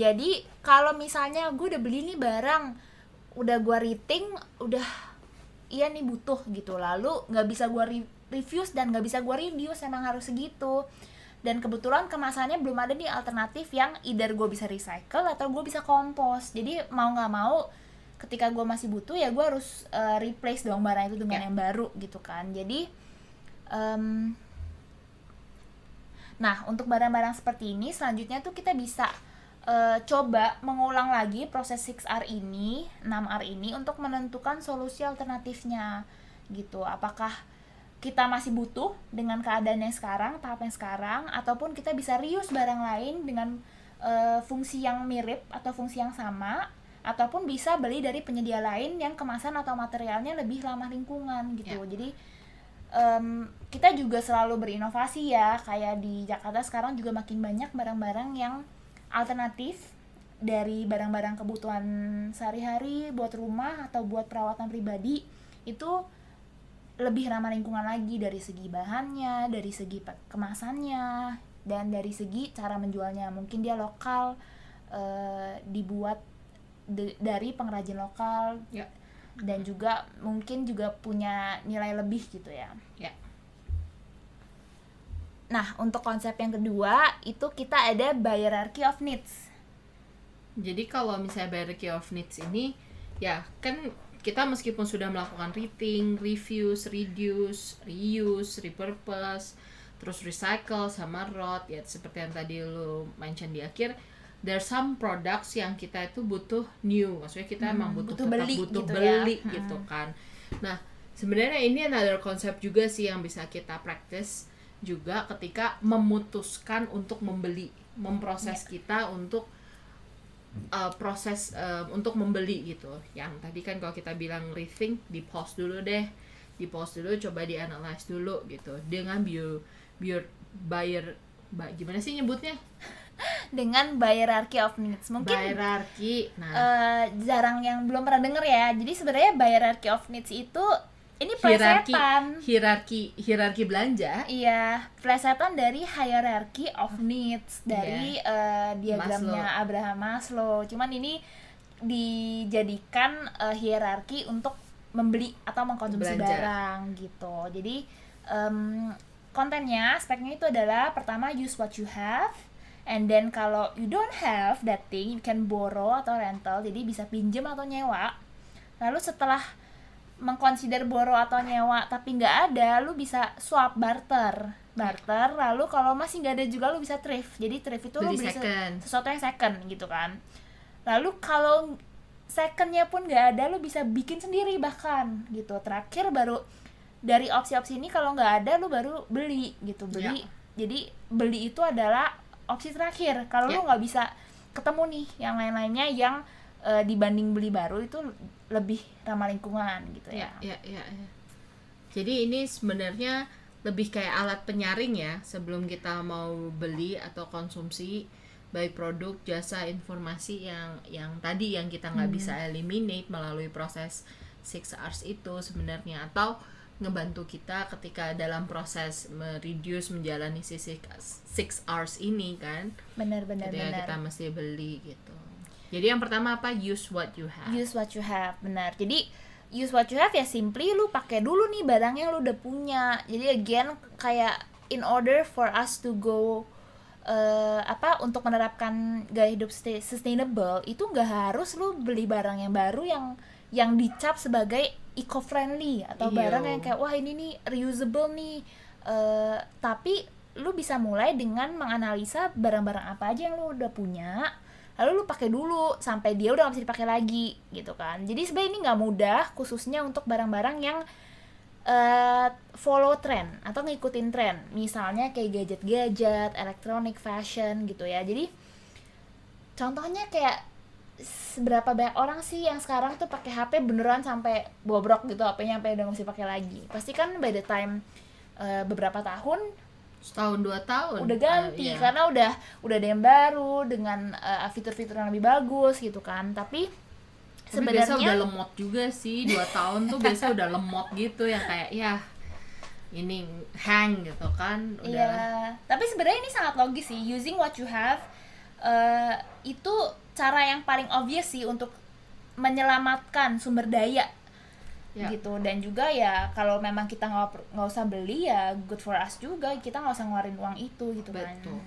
jadi kalau misalnya gue udah beli nih barang udah gue rating udah iya nih butuh gitu. Lalu nggak bisa gue re- reviews dan nggak bisa gue review emang harus segitu. Dan kebetulan kemasannya belum ada nih alternatif yang either gue bisa recycle atau gue bisa kompos. Jadi mau nggak mau ketika gue masih butuh ya gue harus uh, replace dong barang itu dengan Ya. yang baru gitu kan. Jadi em, nah untuk barang-barang seperti ini selanjutnya tuh kita bisa eh, coba mengulang lagi proses 6R ini 6R ini untuk menentukan solusi alternatifnya gitu. Apakah kita masih butuh dengan keadaan yang sekarang tahap yang sekarang ataupun kita bisa reuse barang lain dengan eh, fungsi yang mirip atau fungsi yang sama ataupun bisa beli dari penyedia lain yang kemasan atau materialnya lebih ramah lingkungan gitu. Jadi em, kita juga selalu berinovasi ya. Kayak di Jakarta sekarang juga makin banyak barang-barang yang alternatif dari barang-barang kebutuhan sehari-hari buat rumah atau buat perawatan pribadi itu lebih ramah lingkungan lagi dari segi bahannya, dari segi kemasannya, dan dari segi cara menjualnya. Mungkin dia lokal, eh, dibuat de- dari pengrajin lokal, Ya. dan juga mungkin juga punya nilai lebih gitu ya. Ya. Nah, untuk konsep yang kedua itu kita ada hierarchy of needs. Jadi kalau misalnya hierarchy of needs ini ya kan kita meskipun sudah melakukan rating, reviews, reduce, reuse, repurpose, terus recycle sama rot ya seperti yang tadi lu mention di akhir there are some products yang kita itu butuh new maksudnya kita emang butuh, butuh tetap beli butuh gitu ya. beli Hmm. gitu kan nah sebenarnya ini another konsep juga sih yang bisa kita practice juga ketika memutuskan untuk membeli memproses kita untuk uh, proses uh, untuk membeli gitu. Yang tadi kan kalau kita bilang rethink di pause dulu deh. Di pause dulu coba dianalyze dulu gitu. Dengan bio bio buyer ba- gimana sih nyebutnya? Dengan hierarchy of needs. Mungkin hierarchy nah. eh, jarang yang belum pernah denger ya. Jadi sebenarnya hierarchy of needs itu ini hierarki plesetan. hierarki hierarki belanja Iya, plesetan dari hierarchy of needs dari eh, diagramnya Iya. Maslow. Abraham Maslow. Cuman ini dijadikan eh, hierarki untuk membeli atau mengkonsumsi Belanja. barang gitu. Jadi em, kontennya, speknya itu adalah pertama use what you have, and then kalau you don't have that thing, you can borrow atau rental. Jadi bisa pinjam atau nyewa. Lalu setelah mengconsider borrow atau nyewa tapi nggak ada lu bisa swap barter. Barter lalu kalau masih nggak ada juga lu bisa thrift. Jadi thrift itu lu Beli beli se- second. sesuatu yang second gitu kan. Lalu kalau secondnya pun nggak ada lu bisa bikin sendiri bahkan gitu. Terakhir baru dari opsi-opsi ini kalau nggak ada lu baru beli gitu. Beli jadi beli itu adalah opsi terakhir. Kalau lu Ya. nggak bisa ketemu nih yang lain-lainnya yang eh, dibanding beli baru itu lebih ramah lingkungan gitu ya. ya ya ya, ya. jadi ini sebenarnya lebih kayak alat penyaring ya sebelum kita mau beli atau konsumsi baik produk jasa informasi yang yang tadi yang kita nggak bisa eliminate melalui proses 6 R's itu sebenarnya atau ngebantu kita ketika dalam proses mereduce menjalani si 6 R's ini kan Benar-benar ketika benar. kita mesti beli gitu jadi yang pertama apa use what you have Use what you have, benar. Jadi use what you have ya simply lu pakai dulu nih barang yang lu udah punya. Jadi again kayak in order for us to go eh, apa untuk menerapkan gaya hidup sta- sustainable itu nggak harus lu beli barang yang baru yang yang dicap sebagai eco friendly atau Iyo. barang yang kayak wah ini nih reusable nih Eh, tapi lu bisa mulai dengan menganalisa barang-barang apa aja yang lu udah punya lalu lu pakai dulu sampai dia udah gak bisa dipakai lagi gitu kan. Jadi sebenarnya ini nggak mudah khususnya untuk barang-barang yang eh, follow trend atau ngikutin tren misalnya kayak gadget-gadget elektronik fashion gitu ya. Jadi contohnya kayak seberapa banyak orang sih yang sekarang tuh pakai HP beneran sampai bobrok gitu HP-nya sampai udah nggak bisa pakai lagi. Pasti kan by the time eh, beberapa tahun setahun dua tahun udah ganti Ah, iya. karena udah udah ada yang baru dengan eh, fitur-fitur yang lebih bagus gitu kan tapi Tapi biasa udah sebenarnya lemot juga sih dua tahun tuh biasa udah lemot gitu yang kayak ya ini hang gitu kan udah Iya, tapi sebenarnya ini sangat logis sih. Using what you have, eh, itu cara yang paling obvious sih untuk menyelamatkan sumber daya Ya. gitu dan juga ya kalau memang kita nggak nggak usah beli ya good for us juga kita nggak usah ngeluarin uang itu gitu kan Betul.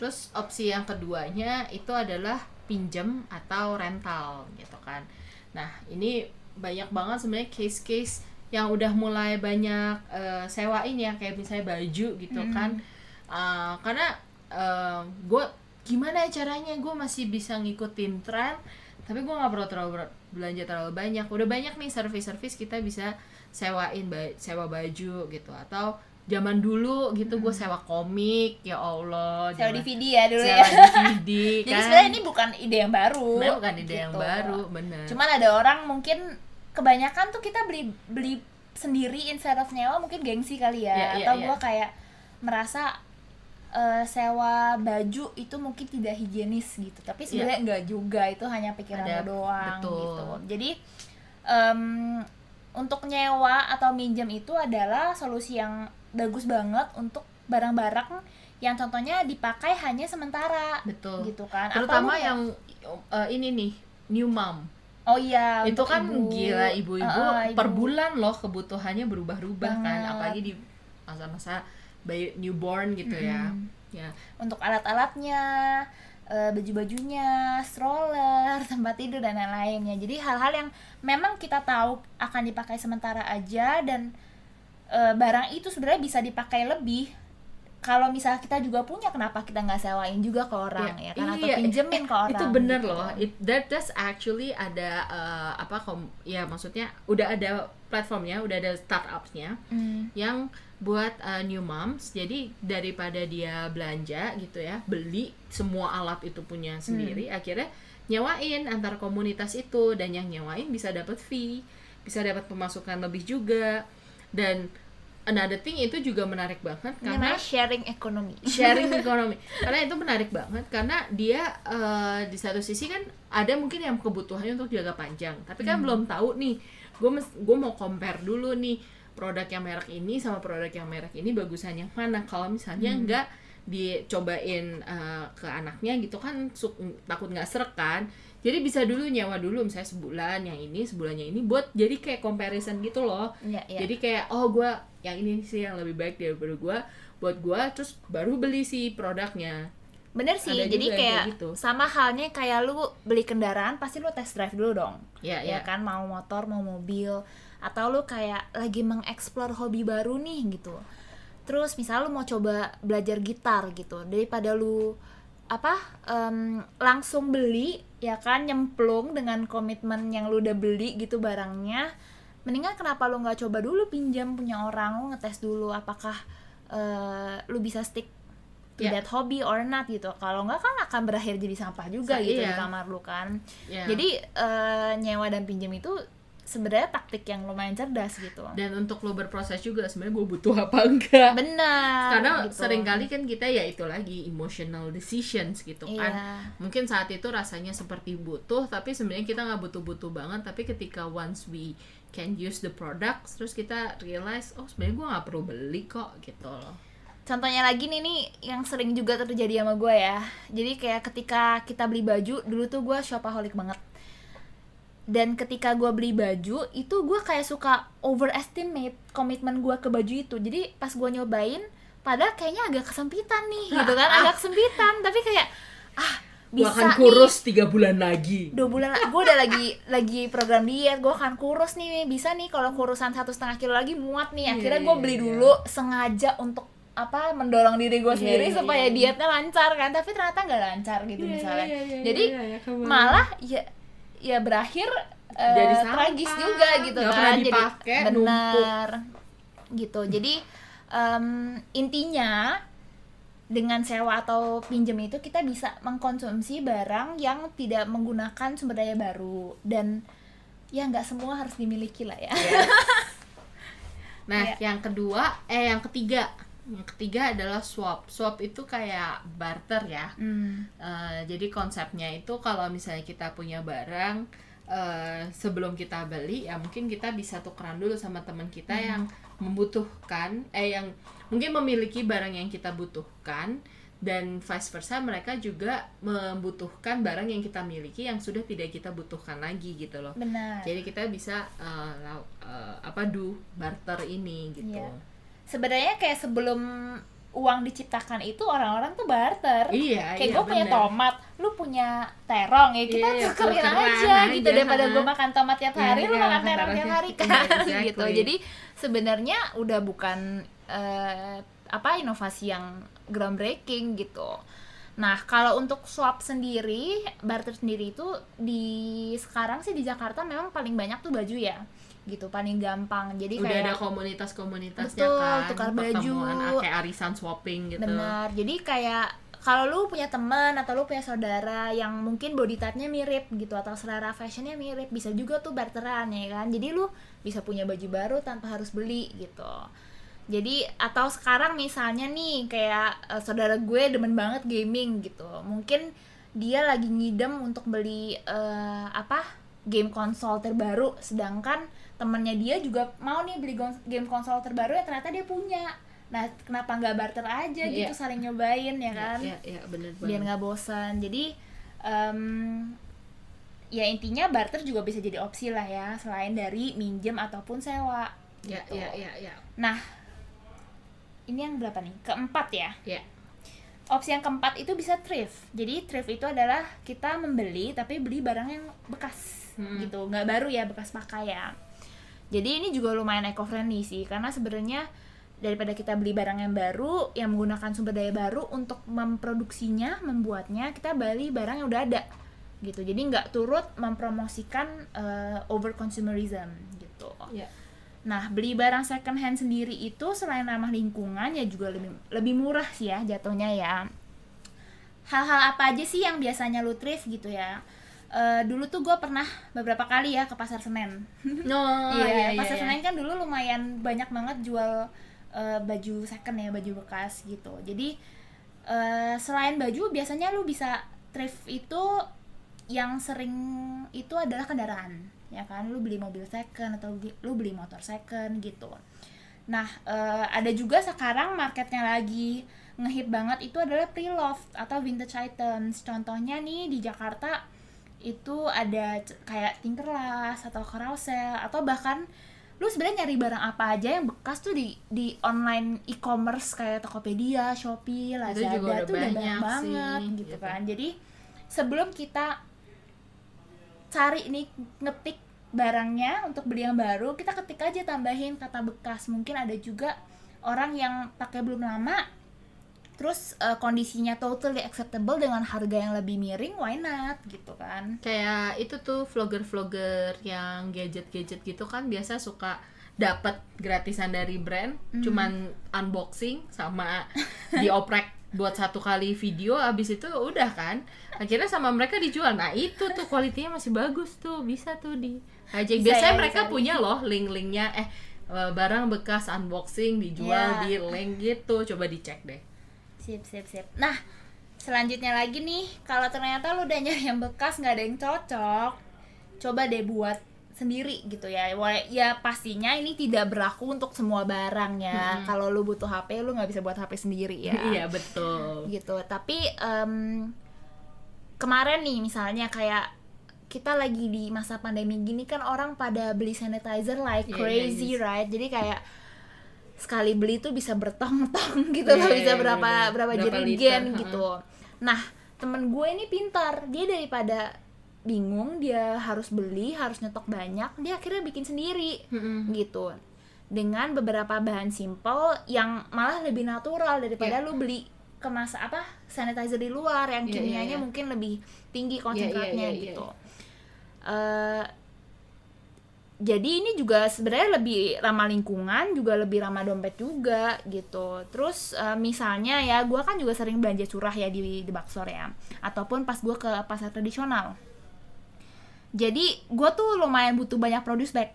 Terus opsi yang keduanya itu adalah pinjem atau rental gitu kan. Nah, ini banyak banget sebenarnya case-case yang udah mulai banyak eh, sewain ya kayak misalnya baju gitu Hmm. kan. Eh, karena gue gimana ya caranya gue masih bisa ngikutin tren tapi gue nggak perlu terlalu belanja terlalu banyak. Udah banyak nih service-service kita bisa sewain ba- sewa baju gitu. Atau zaman dulu gitu gue sewa komik ya Allah. Sewa zaman- DVD ya dulu sewa ya. DVD jadi kan. sebenarnya ini bukan ide yang baru. Sebenarnya bukan ide yang gitu. baru bener. Cuman ada orang mungkin kebanyakan tuh kita beli beli sendiri instead of nyewa mungkin gengsi kali ya. Iya, atau iya. gua kayak merasa eh, sewa baju itu mungkin tidak higienis gitu tapi sebenarnya enggak juga itu hanya pikiran Iya. Ada- lo doang betul. gitu jadi em, untuk nyewa atau minjem itu adalah solusi yang bagus banget untuk barang-barang yang contohnya dipakai hanya sementara betul gitu kan terutama yang eh, ini nih new mom oh iya itu kan ibu. gila ibu-ibu eh, per ibu. bulan loh kebutuhannya berubah-ubah kan apalagi di masa-masa bayi newborn gitu ya. Mm-mm. ya. Untuk alat-alatnya eh, baju-bajunya stroller tempat tidur dan lain-lainnya. Jadi hal-hal yang memang kita tahu akan dipakai sementara aja dan eh, barang itu sebenarnya bisa dipakai lebih kalau misalnya kita juga punya kenapa kita nggak sewain juga ke orang ya, kan? Atau iya, pinjemin eh, ke orang itu bener gitu. loh. It, that that's actually ada eh, apa kom ya maksudnya udah ada platformnya udah ada startupsnya Hmm. yang buat uh, new moms. Jadi daripada dia belanja gitu ya beli semua alat itu punya sendiri akhirnya nyewain antar komunitas itu. Dan yang nyewain bisa dapat fee bisa dapat pemasukan lebih juga. Dan another thing itu juga menarik banget karena namanya sharing ekonomi sharing ekonomi karena itu menarik banget karena dia eh, di satu sisi kan ada mungkin yang kebutuhannya untuk jaga panjang tapi kan belum tahu nih gue gue mau compare dulu nih produk yang merek ini sama produk yang merek ini bagusan yang mana. Kalau misalnya nggak dicobain eh, ke anaknya gitu kan takut nggak serek kan jadi bisa dulu nyewa dulu misalnya sebulan yang ini sebulannya ini buat jadi kayak comparison gitu loh. Ya, ya. jadi kayak oh gue yang ini sih yang lebih baik daripada gue buat gue terus baru beli si produknya. Bener sih Ada jadi kayak kayak gitu. sama halnya kayak lu beli kendaraan pasti lu test drive dulu dong. Ya ya ya, kan? Mau motor mau mobil atau lu kayak lagi mengeksplor hobi baru nih gitu. Terus misal lu mau coba belajar gitar gitu daripada lu apa em, langsung beli ya kan nyemplung dengan komitmen yang lu udah beli gitu barangnya mendingan kenapa lu nggak coba dulu pinjam punya orang lu ngetes dulu apakah eh, lu bisa stick to Ya. that hobby or not gitu kalau nggak kan akan berakhir jadi sampah juga Sa- gitu di iya. kamar lu kan ya. jadi eh, nyewa dan pinjam itu sebenarnya taktik yang lumayan cerdas gitu. dan untuk lo berproses juga sebenarnya gue butuh apa enggak Benar. karena gitu. sering kali kan kita ya itu lagi emotional decisions gitu kan Iya. mungkin saat itu rasanya seperti butuh tapi sebenarnya kita nggak butuh-butuh banget tapi ketika once we can use the products terus kita realize oh sebenarnya gue nggak perlu beli kok gitu loh Contohnya lagi nih nih yang sering juga terjadi sama gue ya. Jadi kayak ketika kita beli baju, dulu tuh gue shopaholic banget. Dan ketika gue beli baju, itu gue kayak suka overestimate komitmen gue ke baju itu. Jadi pas gue nyobain, padahal kayaknya agak kesempitan nih, gitu kan? Agak kesempitan, tapi kayak ah bisa akan nih kurus tiga bulan lagi dua bulan gue udah lagi lagi program diet gue akan kurus nih bisa nih kalau kurusan satu setengah kilo lagi muat nih akhirnya gue Iya, beli iya, dulu sengaja untuk apa mendorong diri gue Iya, sendiri iya, supaya iya. dietnya lancar kan tapi ternyata nggak lancar gitu Iya, misalnya iya, iya, jadi iya, iya, kebayang. malah ya ya berakhir eh, Jadi sampah, tragis juga gitu nggak kan. pernah jadi benar. Gitu. Jadi em, intinya dengan sewa atau pinjam itu kita bisa mengkonsumsi barang yang tidak menggunakan sumber daya baru dan ya nggak semua harus dimiliki lah ya. Nah, Iya. yang kedua, eh yang ketiga, yang ketiga adalah swap. Swap itu kayak barter ya. Hmm. Eh, jadi konsepnya itu kalau misalnya kita punya barang eh, sebelum kita beli, ya mungkin kita bisa tukeran dulu sama teman kita yang membutuhkan, eh yang mungkin memiliki barang yang kita butuhkan, dan vice versa mereka juga membutuhkan barang yang kita miliki yang sudah tidak kita butuhkan lagi gitu loh benar jadi kita bisa uh, uh, apa do barter ini gitu Iya. Sebenarnya kayak sebelum uang diciptakan itu orang-orang tuh barter. Iya kayak iya, gue punya tomat lu punya terong ya kita Iya, tukerin tukeran aja gitu aja, daripada gue makan tomat tiap Iya, hari lu iya, makan terong tiap hari kan? iya, exactly. gitu. Jadi sebenarnya udah bukan eh, apa inovasi yang groundbreaking gitu. Nah kalau untuk swap sendiri barter sendiri itu di sekarang sih di Jakarta memang paling banyak tuh baju ya gitu paling gampang jadi udah kayak ada komunitas-komunitasnya Betul, kan tukar baju. ah, kayak arisan swapping gitu Benar. Jadi kayak kalau lu punya teman atau lu punya saudara yang mungkin body type-nya mirip gitu atau selera fashionnya mirip, bisa juga tuh barteran ya kan. Jadi lu bisa punya baju baru tanpa harus beli gitu. Jadi atau sekarang misalnya nih kayak eh, saudara gue demen banget gaming gitu. Mungkin dia lagi ngidem untuk beli eh, apa? game konsol terbaru sedangkan temennya dia juga mau nih beli game konsol terbaru ya ternyata dia punya. Nah, kenapa nggak barter aja gitu Iya. saling nyobain ya kan? Iya, iya, bener Biar nggak bosan. Jadi em, ya intinya barter juga bisa jadi opsi lah ya selain dari minjem ataupun sewa. Ya, gitu. ya, ya, ya. Nah, ini yang berapa nih? Keempat ya. Ya. Opsi yang keempat itu bisa thrift. Jadi thrift itu adalah kita membeli tapi beli barang yang bekas Hmm. gitu, nggak baru ya, bekas pakai ya. Jadi ini juga lumayan eco friendly sih karena sebenarnya daripada kita beli barang yang baru yang menggunakan sumber daya baru untuk memproduksinya, membuatnya, kita beli barang yang udah ada gitu. Jadi nggak turut mempromosikan eh, over consumerism gitu. Ya. Nah, beli barang second hand sendiri itu selain ramah lingkungan ya juga lebih lebih murah sih ya jatuhnya ya. Hal-hal apa aja sih yang biasanya lu thrift gitu ya? Eh, dulu tuh gue pernah beberapa kali ya ke pasar Senen. No, iya, iya, pasar iya. Senen kan dulu lumayan banyak banget jual eh, baju second ya, baju bekas gitu. Jadi eh, selain baju biasanya lu bisa thrift itu yang sering itu adalah kendaraan, ya kan? Lu beli mobil second atau lu beli motor second gitu. Nah, eh, ada juga sekarang marketnya lagi ngehit banget itu adalah pre-loved atau vintage items. Contohnya nih di Jakarta itu ada kayak Tinkerlust atau Carousel atau bahkan lu sebenarnya nyari barang apa aja yang bekas tuh di di online e-commerce kayak Tokopedia, Shopee, Itu Lazada juga udah tuh udah banyak banyak sih, banget gitu gitu. kan. Jadi sebelum kita cari nih ngetik barangnya untuk beli yang baru, kita ketik aja tambahin kata bekas. Mungkin ada juga orang yang pakai belum lama terus eh, kondisinya totally acceptable dengan harga yang lebih miring, why not? Gitu kan. kayak itu tuh vlogger-vlogger yang gadget-gadget gitu kan biasa suka dapat gratisan dari brand Hmm. cuman unboxing sama dioprek buat satu kali video abis itu udah kan. Akhirnya sama mereka dijual. Nah itu tuh kualitinya masih bagus tuh bisa tuh di aja biasanya ya, mereka bisa punya loh link-linknya. Eh eh, barang bekas unboxing dijual Iya. di link gitu. Coba dicek deh Sip, sip, sip. Nah, selanjutnya lagi nih, kalau ternyata lu udah nyari yang bekas nggak ada yang cocok, coba deh buat sendiri gitu ya. Ya pastinya ini tidak berlaku untuk semua barang ya. Kalau lu butuh HP, lu nggak bisa buat HP sendiri ya. iya betul Gitu. Tapi em, kemarin nih misalnya kayak kita lagi di masa pandemi gini kan orang pada beli sanitizer like Iya, iya, crazy iya. right jadi kayak sekali beli tuh bisa bertong-tong gitu Iya, loh iya, bisa iya, berapa bener. berapa Berapa jerigen gitu nah temen gue ini pintar dia daripada bingung dia harus beli harus nyetok banyak dia akhirnya bikin sendiri Mm-mm. gitu dengan beberapa bahan simple yang malah lebih natural daripada Iya. lu beli kemas apa sanitizer di luar yang Iya, iya, kimianya iya. mungkin lebih tinggi iya, konsentratnya iya, iya. gitu Eh, jadi ini juga sebenarnya lebih ramah lingkungan juga lebih ramah dompet juga gitu. Terus eh, misalnya ya gue kan juga sering belanja curah ya di di Baksor ya ataupun pas gue ke pasar tradisional. Jadi gue tuh lumayan butuh banyak produce bag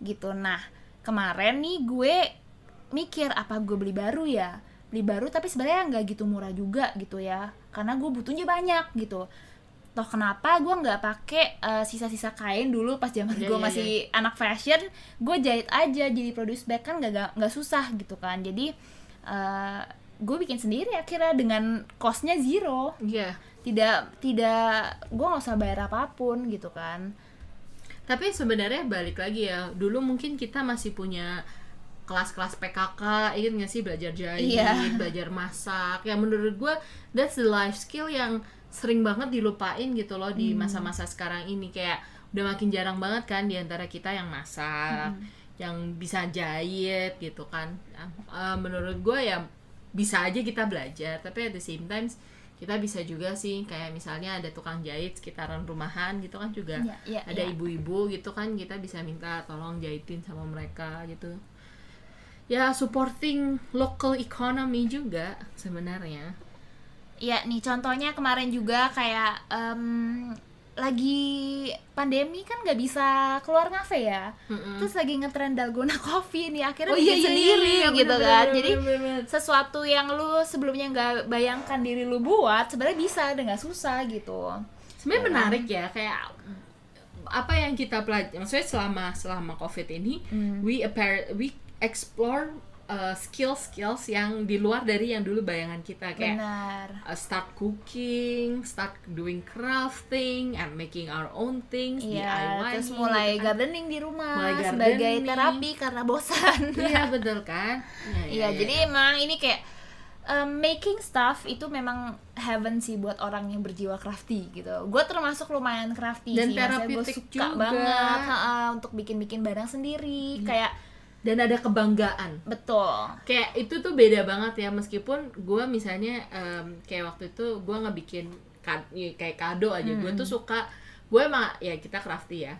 gitu. Nah kemarin nih gue mikir apa gue beli baru ya? Beli baru tapi sebenarnya nggak gitu murah juga gitu ya karena gue butuhnya banyak gitu toh kenapa gue nggak pakai eh, sisa-sisa kain dulu pas zaman Iya, gue iya, masih anak fashion gue jahit aja jadi produce bag kan nggak nggak- nggak susah gitu kan jadi eh, gue bikin sendiri akhirnya dengan costnya zero Iya. tidak tidak gue nggak usah bayar apa pun gitu kan Tapi sebenarnya balik lagi ya, dulu mungkin kita masih punya kelas-kelas PKK, ingat nggak sih belajar jahit, Iya. belajar masak. Ya menurut gue that's the life skill yang sering banget dilupain gitu loh di masa-masa sekarang ini. Kayak udah makin jarang banget kan di antara kita yang masak, yang bisa jahit gitu kan. Eh, menurut gue ya bisa aja kita belajar, tapi at the same times kita bisa juga sih kayak misalnya ada tukang jahit sekitaran rumahan gitu kan juga Iya, iya, ada iya. ibu-ibu gitu kan kita bisa minta tolong jahitin sama mereka gitu. Ya supporting local economy juga sebenarnya ya nih contohnya kemarin juga kayak em, lagi pandemi kan nggak bisa keluar ngafe ya Mm-mm. terus lagi ngetren dalgona coffee nih akhirnya Oh, iya, bikin iya, sendiri iya, iya, gitu bener, kan bener, jadi bener, bener. sesuatu yang lu sebelumnya nggak bayangkan diri lu buat sebenarnya bisa dengan susah gitu sebenarnya menarik ya kayak apa yang kita pelajari maksudnya selama selama covid ini Hmm. we appar- we explore skill skills yang di luar dari yang dulu bayangan kita kayak benar uh, start cooking, start doing crafting and making our own things, Iya, DIY. terus gitu mulai kan. gardening di rumah Mulai sebagai gardening. terapi karena bosan. Iya betul kan? Ya, Iya, jadi emang ini kayak um, making stuff itu memang heaven sih buat orang yang berjiwa crafty gitu. Gue termasuk lumayan crafty Dan sih, gue suka juga. Iya. banget ha-ha, untuk bikin-bikin barang sendiri. Kayak dan ada kebanggaan. betul. Kayak itu tuh beda banget ya meskipun gue misalnya em, kayak waktu itu gue ngebikin kad- ya, kayak kado aja. Gue tuh suka gue emang ya kita crafty ya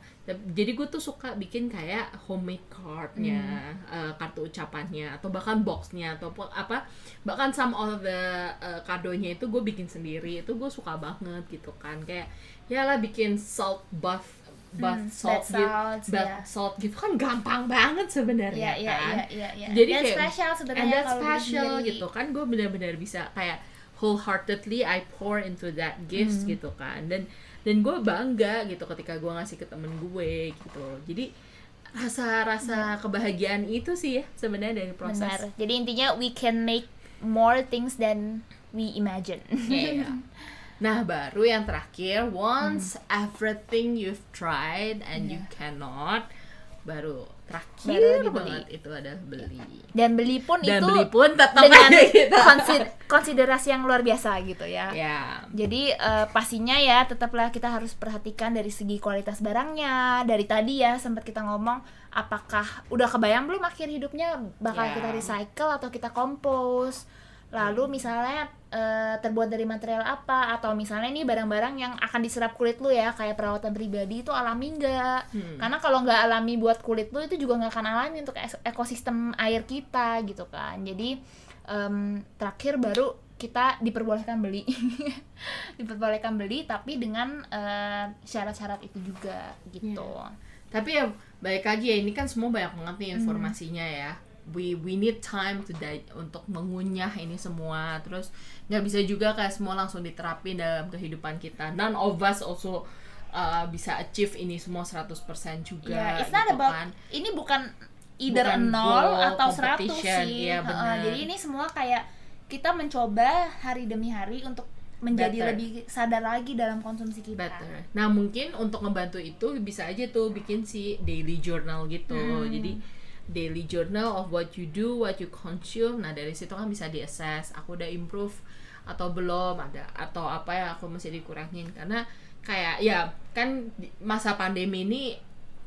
jadi gue tuh suka bikin kayak homemade cardnya eh, kartu ucapannya atau bahkan boxnya atau apa bahkan some of the eh, kadonya itu gue bikin sendiri. Itu gue suka banget gitu kan. Kayak ya lah bikin salt buff bath Hmm, salt bath gitu salts, bath salt gitu kan gampang banget sebenarnya Iya, iya, kan iya, iya, iya. jadi Dan kayak sebenarnya and that's special gitu kan gue benar-benar bisa kayak wholeheartedly I pour into that gifts Hmm. gitu kan dan dan gue bangga gitu ketika gue ngasih ke temen gue gitu jadi rasa-rasa kebahagiaan itu sih ya sebenarnya dari proses Benar. Jadi intinya we can make more things than we imagine. Iya. Nah, baru yang terakhir, once Hmm. everything you've tried and you cannot, baru terakhir Baru dibeli. banget itu adalah beli. Dan beli pun Dan itu beli pun tetap dengan konsid- konsiderasi yang luar biasa gitu ya. Ya, Jadi eh, pastinya ya tetaplah kita harus perhatikan dari segi kualitas barangnya. Dari tadi ya sempat kita ngomong apakah udah kebayang belum akhir hidupnya bakal Ya. kita recycle atau kita kompos. Lalu misalnya eh, terbuat dari material apa atau misalnya ini barang-barang yang akan diserap kulit lu ya kayak perawatan pribadi itu alami nggak? Hmm. Karena kalau nggak alami buat kulit lu itu juga nggak akan alami untuk ekosistem air kita gitu kan. Jadi em, terakhir baru kita diperbolehkan beli diperbolehkan beli tapi dengan eh, syarat-syarat itu juga gitu tapi ya balik lagi ya ini kan semua banyak banget Hmm. nih informasinya ya. We we need time to di- untuk mengunyah ini semua. Terus nggak bisa juga kayak semua langsung diterapin dalam kehidupan kita. None of us also uh, bisa achieve ini semua 100% juga ya it's not gitu about kan. ini bukan either Bukan nol atau 100 competition, sih Heeh, benar. jadi ini semua kayak kita mencoba hari demi hari untuk menjadi Better. lebih sadar lagi dalam konsumsi kita better. Nah mungkin untuk ngebantu itu bisa aja tuh bikin si daily journal gitu. Hmm. Jadi daily journal of what you do, what you consume. Nah dari situ kan bisa diassess. Aku udah improve atau belum ada atau apa yang aku mesti dikurangin karena kayak ya kan masa pandemi ini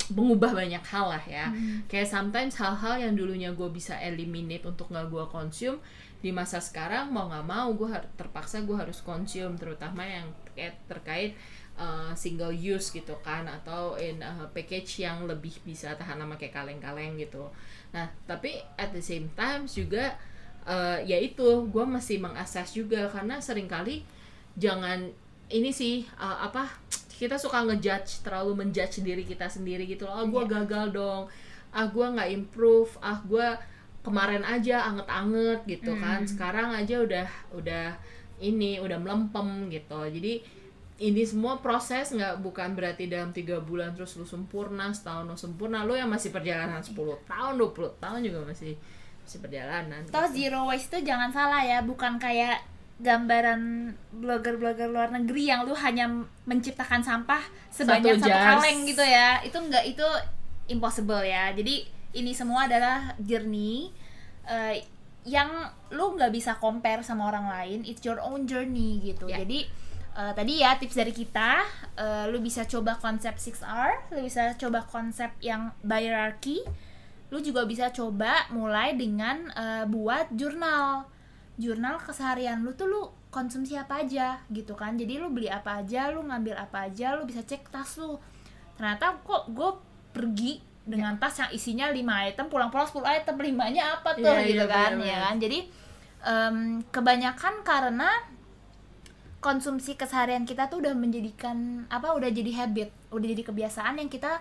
mengubah banyak hal lah ya kayak sometimes hal-hal yang dulunya gue bisa eliminate untuk nggak gue consume di masa sekarang mau nggak mau gue terpaksa gue harus consume terutama yang terkait terkait uh, single use gitu kan atau in uh, package yang lebih bisa tahan lama kayak kaleng-kaleng gitu. Nah tapi at the same time juga uh, ya itu gue masih mengakses juga karena sering kali jangan ini sih uh, apa kita suka ngejudge terlalu menjudge diri kita sendiri gitu loh. Ah gue Iya. gagal dong. Ah gue nggak improve. Ah gue kemarin aja anget-anget gitu kan. Sekarang aja udah udah ini udah melempem gitu. Jadi ini semua proses nggak bukan berarti dalam tiga bulan terus lu sempurna setahun lu sempurna lu yang masih perjalanan 10 tahun 20 tahun juga masih seperjalanan Toh zero waste itu jangan salah ya, bukan kayak gambaran blogger-blogger luar negeri yang lu hanya menciptakan sampah sebanyak Satu satu, kaleng gitu ya. Itu enggak itu impossible ya. Jadi ini semua adalah journey eh, yang lu nggak bisa compare sama orang lain. It's your own journey gitu. Ya. Jadi eh, tadi ya tips dari kita, eh, lu bisa coba konsep 6R, lu bisa coba konsep yang hierarchy, lu juga bisa coba mulai dengan eh, buat jurnal jurnal keseharian lu tuh lu konsumsi apa aja gitu kan jadi lu beli apa aja lu ngambil apa aja lu bisa cek tas lu ternyata kok gue pergi dengan tas yang isinya 5 item pulang-pulang 10 item limanya apa tuh? Iya, gitu iya, kan ya kan? Jadi em, kebanyakan karena konsumsi keseharian kita tuh udah menjadikan apa udah jadi habit udah jadi kebiasaan yang kita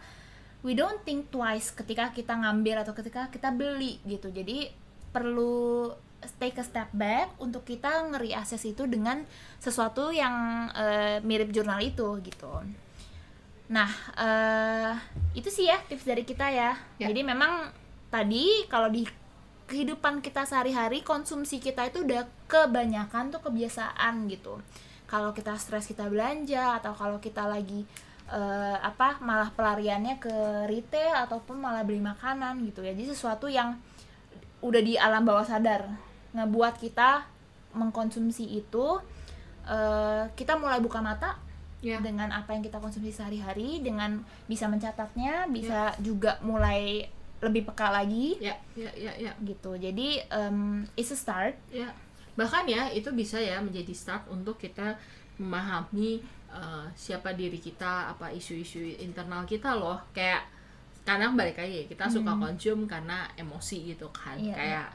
we don't think twice ketika kita ngambil atau ketika kita beli gitu. Jadi perlu take a step back untuk kita ngeri-assess itu dengan sesuatu yang eh, mirip jurnal itu gitu nah eh, itu sih ya tips dari kita ya. Ya. jadi memang tadi kalau di kehidupan kita sehari-hari konsumsi kita itu udah kebanyakan tuh kebiasaan gitu. Kalau kita stres kita belanja atau kalau kita lagi eh, apa malah pelariannya ke retail ataupun malah beli makanan gitu ya. Jadi sesuatu yang udah di alam bawah sadar ngebuat kita mengkonsumsi itu eh, kita mulai buka mata ya dengan apa yang kita konsumsi sehari-hari dengan bisa mencatatnya bisa juga mulai lebih peka lagi. Ya ya ya ya gitu. Jadi em, it's a start. Ya bahkan ya itu bisa ya menjadi start untuk kita memahami uh, siapa diri kita apa isu-isu internal kita loh. Kayak kadang balik lagi kita suka konsum karena emosi gitu kan. Iya, kayak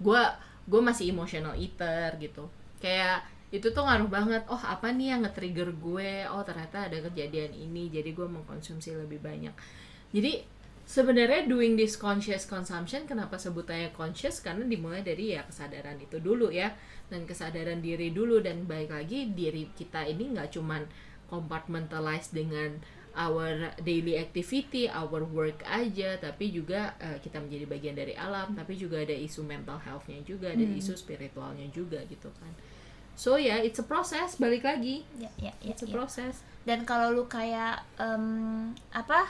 gue gue masih emotional eater gitu. Kayak itu tuh ngaruh banget oh apa nih yang nge-trigger gue? Oh ternyata ada kejadian ini jadi gue mengkonsumsi lebih banyak. Jadi sebenarnya doing this conscious consumption kenapa sebutannya conscious? Karena dimulai dari ya kesadaran itu dulu ya dan kesadaran diri dulu dan baik lagi diri kita ini nggak cuman compartmentalize dengan our daily activity, our work aja, tapi juga eh, kita menjadi bagian dari alam, tapi juga ada isu mental health-nya juga, ada isu spiritualnya juga gitu kan. So ya, yeah, it's a process, balik lagi. ya ya ya, It's a ya. process. dan kalau lu kayak em, apa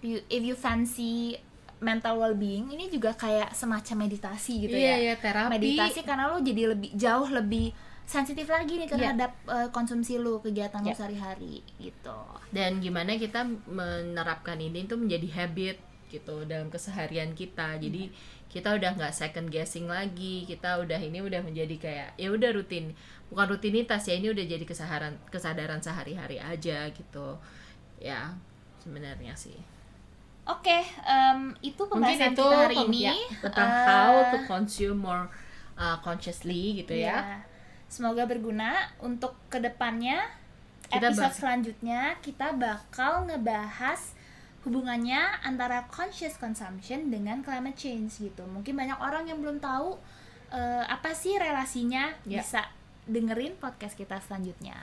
you, if you fancy mental well-being ini juga kayak semacam meditasi gitu Iya, ya iya, terapi. meditasi karena lu jadi lebih jauh lebih sensitif lagi nih Iya. terhadap eh, konsumsi lu kegiatan lu Iya. sehari-hari gitu dan gimana kita menerapkan ini itu menjadi habit gitu dalam keseharian kita jadi kita udah nggak second guessing lagi kita udah ini udah menjadi kayak ya udah rutin bukan rutinitas ya ini udah jadi kesadaran kesadaran sehari-hari aja gitu. Ya sebenarnya sih. Oke, em, itu mungkin pembahasan itu kita hari ini. ya, tentang Eh, how to consume more uh, consciously gitu ya. Iya. Semoga berguna untuk ke depannya. Kita episode selanjutnya kita bakal ngebahas hubungannya antara conscious consumption dengan climate change gitu. Mungkin banyak orang yang belum tahu eh, apa sih relasinya. Ya. Bisa dengerin podcast kita selanjutnya.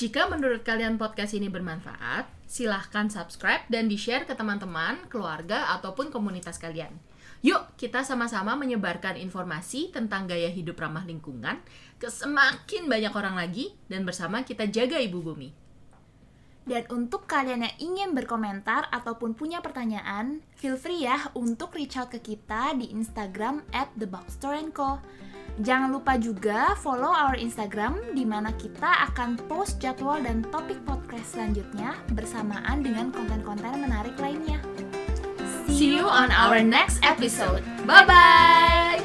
Jika menurut kalian podcast ini bermanfaat, silahkan subscribe dan di-share ke teman-teman, keluarga, ataupun komunitas kalian. Yuk, kita sama-sama menyebarkan informasi tentang gaya hidup ramah lingkungan ke semakin banyak orang lagi, dan bersama kita jaga ibu bumi. Dan untuk kalian yang ingin berkomentar ataupun punya pertanyaan, feel free ya untuk reach out ke kita di Instagram at theboxstore&co. Jangan lupa juga follow our Instagram di mana kita akan post jadwal dan topik podcast selanjutnya bersamaan dengan konten-konten menarik lainnya. See you on our next episode. Bye-bye!